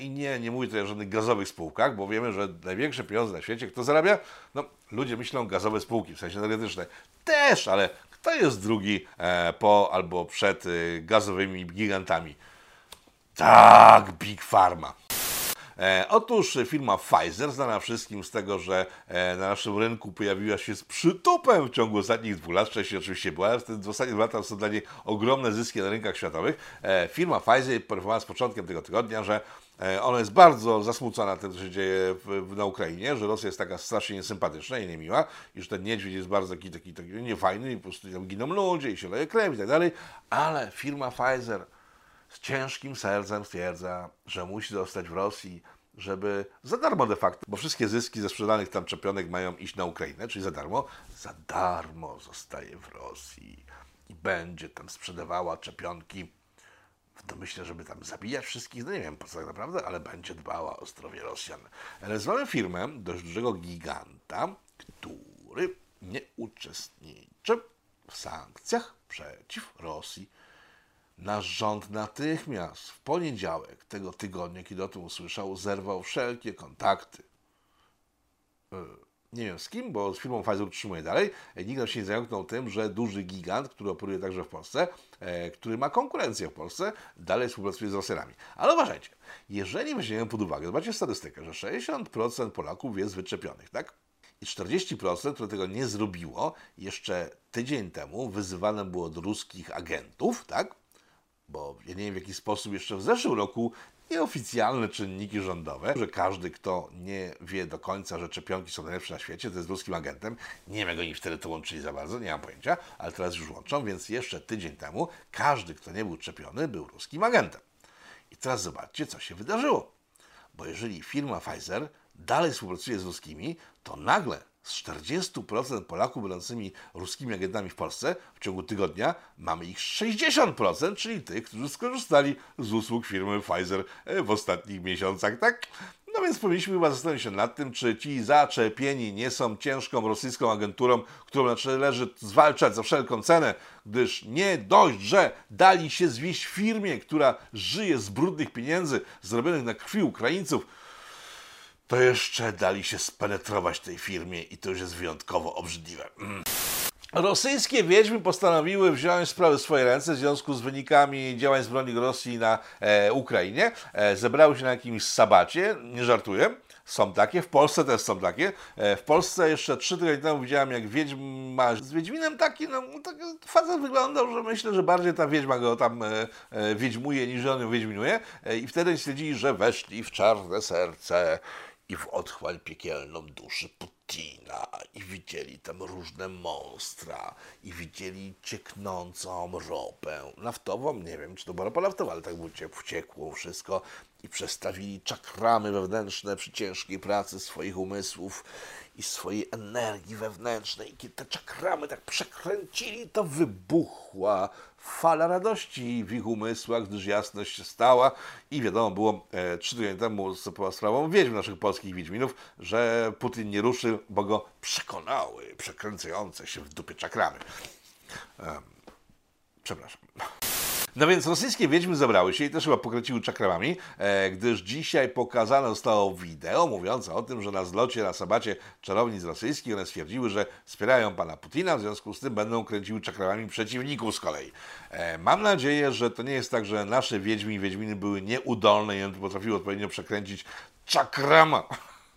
I nie, nie mówię tutaj o żadnych gazowych spółkach, bo wiemy, że największe pieniądze na świecie, kto zarabia? No, ludzie myślą gazowe spółki, w sensie energetyczne. Też, ale kto jest drugi e, po albo przed e, gazowymi gigantami? Tak, Big Pharma. E, otóż firma Pfizer, znana wszystkim z tego, że e, na naszym rynku pojawiła się z przytupem w ciągu ostatnich dwóch lat, wcześniej oczywiście była, ale w ostatnich latach są dla niej ogromne zyski na rynkach światowych. E, firma Pfizer poinformowała z początkiem tego tygodnia, że ona jest bardzo zasmucona tym, co się dzieje na Ukrainie, że Rosja jest taka strasznie niesympatyczna i niemiła, i że ten niedźwiedź jest bardzo taki, taki, taki niefajny i po prostu tam giną ludzie i się leje krew i tak dalej, ale firma Pfizer z ciężkim sercem stwierdza, że musi zostać w Rosji, żeby za darmo de facto, bo wszystkie zyski ze sprzedanych tam czepionek mają iść na Ukrainę, czyli za darmo, za darmo zostaje w Rosji i będzie tam sprzedawała czepionki w domyśle, żeby tam zabijać wszystkich, no nie wiem po co tak naprawdę, ale będzie dbała o zdrowie Rosjan. Ale mamy firmę dość dużego giganta, który nie uczestniczy w sankcjach przeciw Rosji Nasz rząd natychmiast w poniedziałek tego tygodnia, kiedy o tym usłyszał, zerwał wszelkie kontakty. E, nie wiem z kim, bo z firmą Pfizer utrzymuje dalej. E, nikt się nie zająknął tym, że duży gigant, który operuje także w Polsce, który ma konkurencję w Polsce, dalej współpracuje z Rosjanami. Ale uważajcie, jeżeli weźmiemy pod uwagę, zobaczcie statystykę, że 60% Polaków jest wyczepionych, tak? I 40%, które tego nie zrobiło, jeszcze tydzień temu wyzywane było od ruskich agentów, tak? bo ja nie wiem w jaki sposób jeszcze w zeszłym roku nieoficjalne czynniki rządowe, że każdy, kto nie wie do końca, że czepionki są najlepsze na świecie, to jest ruskim agentem. Nie wiem, jak oni wtedy to łączyli za bardzo, nie mam pojęcia, ale teraz już łączą, więc jeszcze tydzień temu każdy, kto nie był czepiony, był ruskim agentem. I teraz zobaczcie, co się wydarzyło. Bo jeżeli firma Pfizer dalej współpracuje z ruskimi, to nagle z 40% Polaków będącymi ruskimi agentami w Polsce w ciągu tygodnia mamy ich 60%, czyli tych, którzy skorzystali z usług firmy Pfizer e, w ostatnich miesiącach, tak? No więc powinniśmy chyba zastanowić się nad tym, czy ci zaczepieni nie są ciężką rosyjską agenturą, którą należy zwalczać za wszelką cenę, gdyż nie dość, że dali się zwieść firmie, która żyje z brudnych pieniędzy zrobionych na krwi Ukraińców, to jeszcze dali się spenetrować tej firmie i to już jest wyjątkowo obrzydliwe. Mm. Rosyjskie wiedźmy postanowiły wziąć sprawy w swoje ręce w związku z wynikami działań zbrojnych Rosji na e, Ukrainie. E, zebrały się na jakimś sabacie, nie żartuję. Są takie, w Polsce też są takie. E, w Polsce jeszcze trzy tygodnie temu widziałem, jak wiedźma z Wiedźminem taki, no tak facet wyglądał, że myślę, że bardziej ta wiedźma go tam e, e, wiedźmuje, niż on ją wiedźminuje. E, I wtedy stwierdzili, że weszli w czarne serce i w otchłań piekielną duszy Putina i widzieli tam różne monstra i widzieli cieknącą ropę naftową, nie wiem czy to była ropa naftowa, ale tak wciekło wszystko i przestawili czakramy wewnętrzne przy ciężkiej pracy swoich umysłów i swojej energii wewnętrznej. I kiedy te czakramy tak przekręcili, to wybuchła fala radości w ich umysłach, gdyż jasność się stała i wiadomo było e, trzy tygodnie temu z sprawą wiedźm naszych polskich wiedźminów, że Putin nie ruszy, bo go przekonały przekręcające się w dupie czakramy. Przepraszam. No więc rosyjskie wiedźmy zebrały się i też chyba pokręciły czakramami, e, gdyż dzisiaj pokazane zostało wideo mówiące o tym, że na zlocie na sabacie czarownic rosyjskich one stwierdziły, że wspierają pana Putina, w związku z tym będą kręciły czakramami przeciwników z kolei. E, mam nadzieję, że to nie jest tak, że nasze wiedźmy i wiedźminy były nieudolne i potrafiły odpowiednio przekręcić czakrama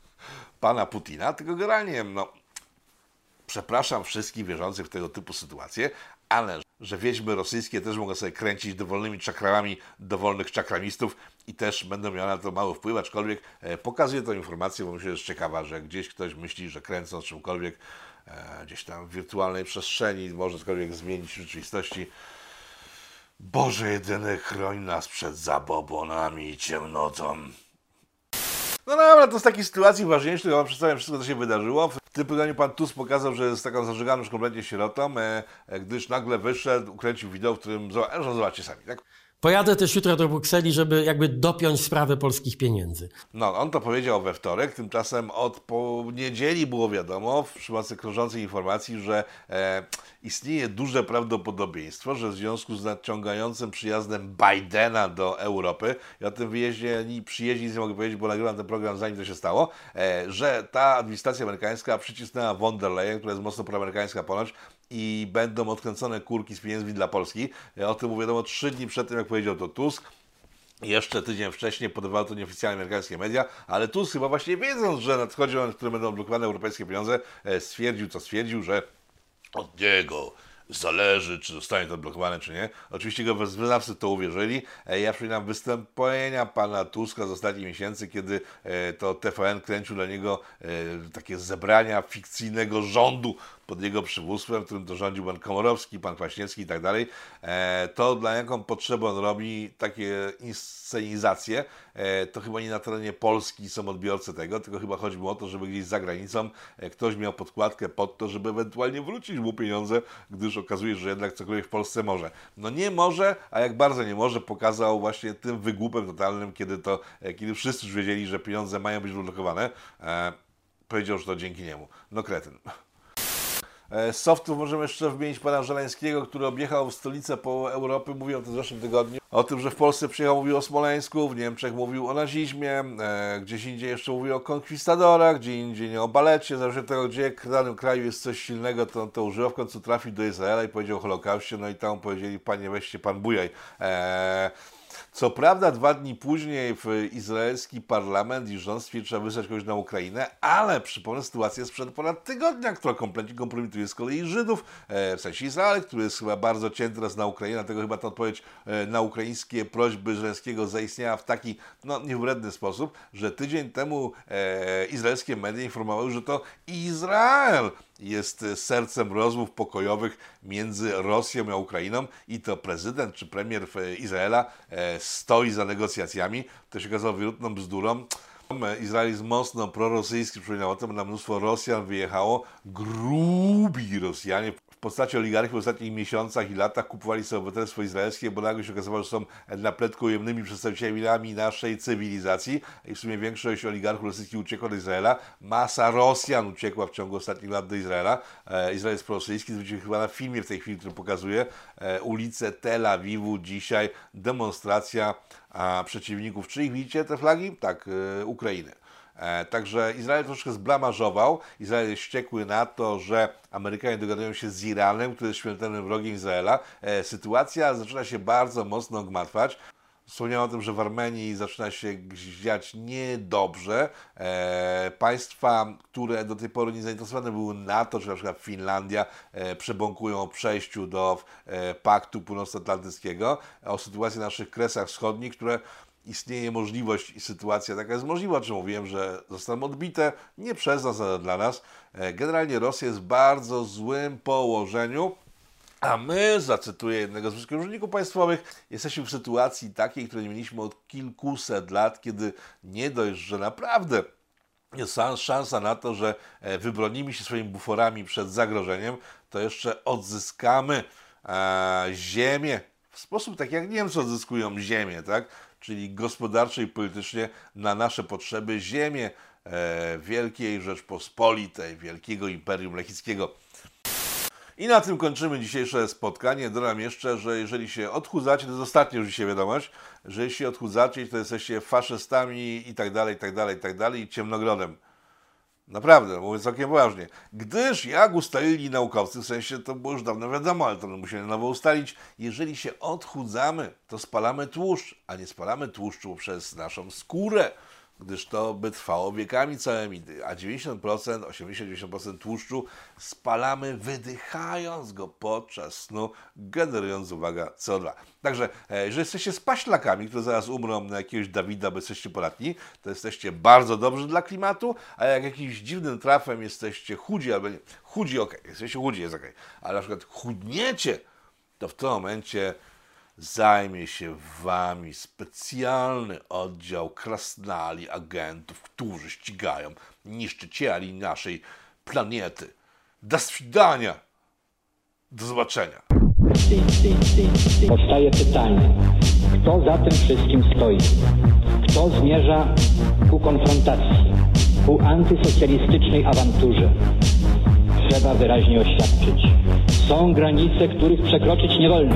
pana Putina, tylko generalnie, no, przepraszam wszystkich wierzących w tego typu sytuacje, ale że wiedźmy rosyjskie też mogą sobie kręcić dowolnymi czakramami dowolnych czakramistów i też będą miały na to mały wpływ, aczkolwiek e, pokazuję tę informację, bo myślę, że jest ciekawa, że gdzieś ktoś myśli, że kręcąc czymkolwiek e, gdzieś tam w wirtualnej przestrzeni może cokolwiek zmienić rzeczywistości. Boże jedyny, chroń nas przed zabobonami i ciemnotą. No dobra, to z takiej sytuacji ważniejszej, ja wam przedstawiam wszystko, co się wydarzyło. W tym pytaniu pan Tusk pokazał, że jest taką zażeganą już kompletnie sierotą, e, e, gdyż nagle wyszedł, ukręcił wideo, w którym, zobacz, zobaczcie sami, tak? Pojadę też jutro do Brukseli, żeby jakby dopiąć sprawę polskich pieniędzy. No, on to powiedział we wtorek, tymczasem od poniedzieli było wiadomo, przy mocy krążącej informacji, że e, istnieje duże prawdopodobieństwo, że w związku z nadciągającym przyjazdem Bidena do Europy, i o tym wyjeździe i przyjeździe nic nie mogę powiedzieć, bo nagrywam ten program zanim to się stało, e, że ta administracja amerykańska przycisnęła von der Leyen, która jest mocno proamerykańska ponoć, i będą odkręcone kurki z pieniędzmi dla Polski. O tym mówiono wiadomo trzy dni przed tym, jak powiedział to Tusk. Jeszcze tydzień wcześniej podawały to nieoficjalne amerykańskie media, ale Tusk chyba właśnie wiedząc, że nadchodzi moment, w którym będą blokowane europejsie pieniądze, e, stwierdził, co stwierdził, że od niego zależy, czy zostanie to blokowane, czy nie. Oczywiście go wyznawcy to uwierzyli. E, ja przypominam wystąpienia pana Tuska z ostatnich miesięcy, kiedy to TVN kręcił dla niego takie zebrania fikcyjnego rządu pod jego przywództwem, którym to rządził pan Komorowski, pan Kwaśniewski i tak dalej, e, to dla jaką potrzebę on robi takie inscenizacje, e, to chyba nie na terenie Polski są odbiorcy tego, tylko chyba chodzi mu o to, żeby gdzieś za granicą e, ktoś miał podkładkę pod to, żeby ewentualnie wrócić mu pieniądze, gdyż okazuje się, że jednak cokolwiek w Polsce może. No nie może, a jak bardzo nie może, pokazał właśnie tym wygłupem totalnym, kiedy to, kiedy wszyscy już wiedzieli, że pieniądze mają być zablokowane, powiedział, że to dzięki niemu. No kretyn. E, softów możemy jeszcze wymienić pana Żeleńskiego, który objechał stolicę po Europy, mówił o tym w zeszłym tygodniu. O tym, że w Polsce przyjechał, mówił o Smoleńsku, w Niemczech mówił o nazizmie, e, gdzieś indziej jeszcze mówił o konkwistadorach, gdzie indziej nie o balecie, zależy od tego, gdzie w danym kraju jest coś silnego, to on to używał, w końcu trafił do Izraela i powiedział o Holokauście, no i tam powiedzieli, panie weźcie pan bujaj. Eee, co prawda dwa dni później w izraelski parlament i rząd stwierdził, trzeba wysłać kogoś na Ukrainę, ale przypomnę sytuację sprzed ponad tygodnia, która kompletnie kompromituje z kolei Żydów, e, w sensie Izrael, który jest chyba bardzo cięty teraz na Ukrainę, dlatego chyba ta odpowiedź e, na ukraińskie prośby Żeleńskiego zaistniała w taki no, niewredny sposób, że tydzień temu e, izraelskie media informowały, że to Izrael jest sercem rozmów pokojowych między Rosją a Ukrainą i to prezydent czy premier Izraela e, stoi za negocjacjami. To się okazało wierutną bzdurą. Izrael jest mocno prorosyjski, przypominam o tym, na mnóstwo Rosjan wyjechało, grubi Rosjanie postaci oligarchów w ostatnich miesiącach i latach kupowali sobie obywatelstwo izraelskie, bo nagle się okazało, że są na pletku ujemnymi przedstawicielami naszej cywilizacji i w sumie większość oligarchów rosyjskich uciekła do Izraela. Masa Rosjan uciekła w ciągu ostatnich lat do Izraela. E, Izrael jest prorosyjski, zwróćcie chyba na filmie w tej chwili, który pokazuje e, ulice Tel Awiwu dzisiaj, demonstracja a, przeciwników. Czy ich widzicie te flagi? Tak, e, Ukrainy. E, także Izrael troszkę zblamażował. Izrael jest wściekły na to, że Amerykanie dogadują się z Iranem, który jest śmiertelnym wrogiem Izraela. E, sytuacja zaczyna się bardzo mocno gmatwać. Wspomniałem o tym, że w Armenii zaczyna się dziać niedobrze. E, państwa, które do tej pory nie zainteresowane były NATO, czy na przykład Finlandia, e, przebąkują o przejściu do e, Paktu Północnoatlantyckiego, o sytuacji na naszych kresach wschodnich, które istnieje możliwość i sytuacja taka jest możliwa, czy mówiłem, że zostaną odbite nie przez nas, ale dla nas. E, generalnie Rosja jest w bardzo złym położeniu. A my, zacytuję jednego z wszystkich urzędników państwowych, jesteśmy w sytuacji takiej, której mieliśmy od kilkuset lat, kiedy nie dość, że naprawdę jest szansa na to, że e, wybronimy się swoimi buforami przed zagrożeniem, to jeszcze odzyskamy e, ziemię w sposób tak jak Niemcy odzyskują ziemię, tak? Czyli gospodarcze i politycznie na nasze potrzeby ziemię e, Wielkiej Rzeczpospolitej, Wielkiego Imperium Lechickiego. I na tym kończymy dzisiejsze spotkanie. Dodam jeszcze, że jeżeli się odchudzacie, to jest ostatnia już dzisiaj wiadomość, że jeśli odchudzacie, to jesteście faszystami i tak dalej, i tak dalej, i tak dalej, i ciemnogrodem. Naprawdę, mówię całkiem poważnie. Gdyż jak ustalili naukowcy, w sensie to było już dawno wiadomo, ale to musieli nowo ustalić, jeżeli się odchudzamy, to spalamy tłuszcz, a nie spalamy tłuszczu przez naszą skórę. Gdyż to by trwało wiekami całymi, a 90%, 80-90% tłuszczu spalamy wydychając go podczas snu, generując, uwaga, CO2. Także, e, jeżeli jesteście spaślakami, które zaraz umrą na jakiegoś Dawida, bo jesteście podatni, to jesteście bardzo dobrzy dla klimatu, a jak jakimś dziwnym trafem jesteście chudzi, albo nie, chudzi ok, jesteście chudzi, jest ok, ale na przykład chudniecie, to w tym momencie zajmie się wami specjalny oddział krasnali agentów, którzy ścigają niszczycieli naszej planety. Do swidania! Do zobaczenia! Powstaje pytanie, kto za tym wszystkim stoi? Kto zmierza ku konfrontacji, ku antysocjalistycznej awanturze? Trzeba wyraźnie oświadczyć. Są granice, których przekroczyć nie wolno.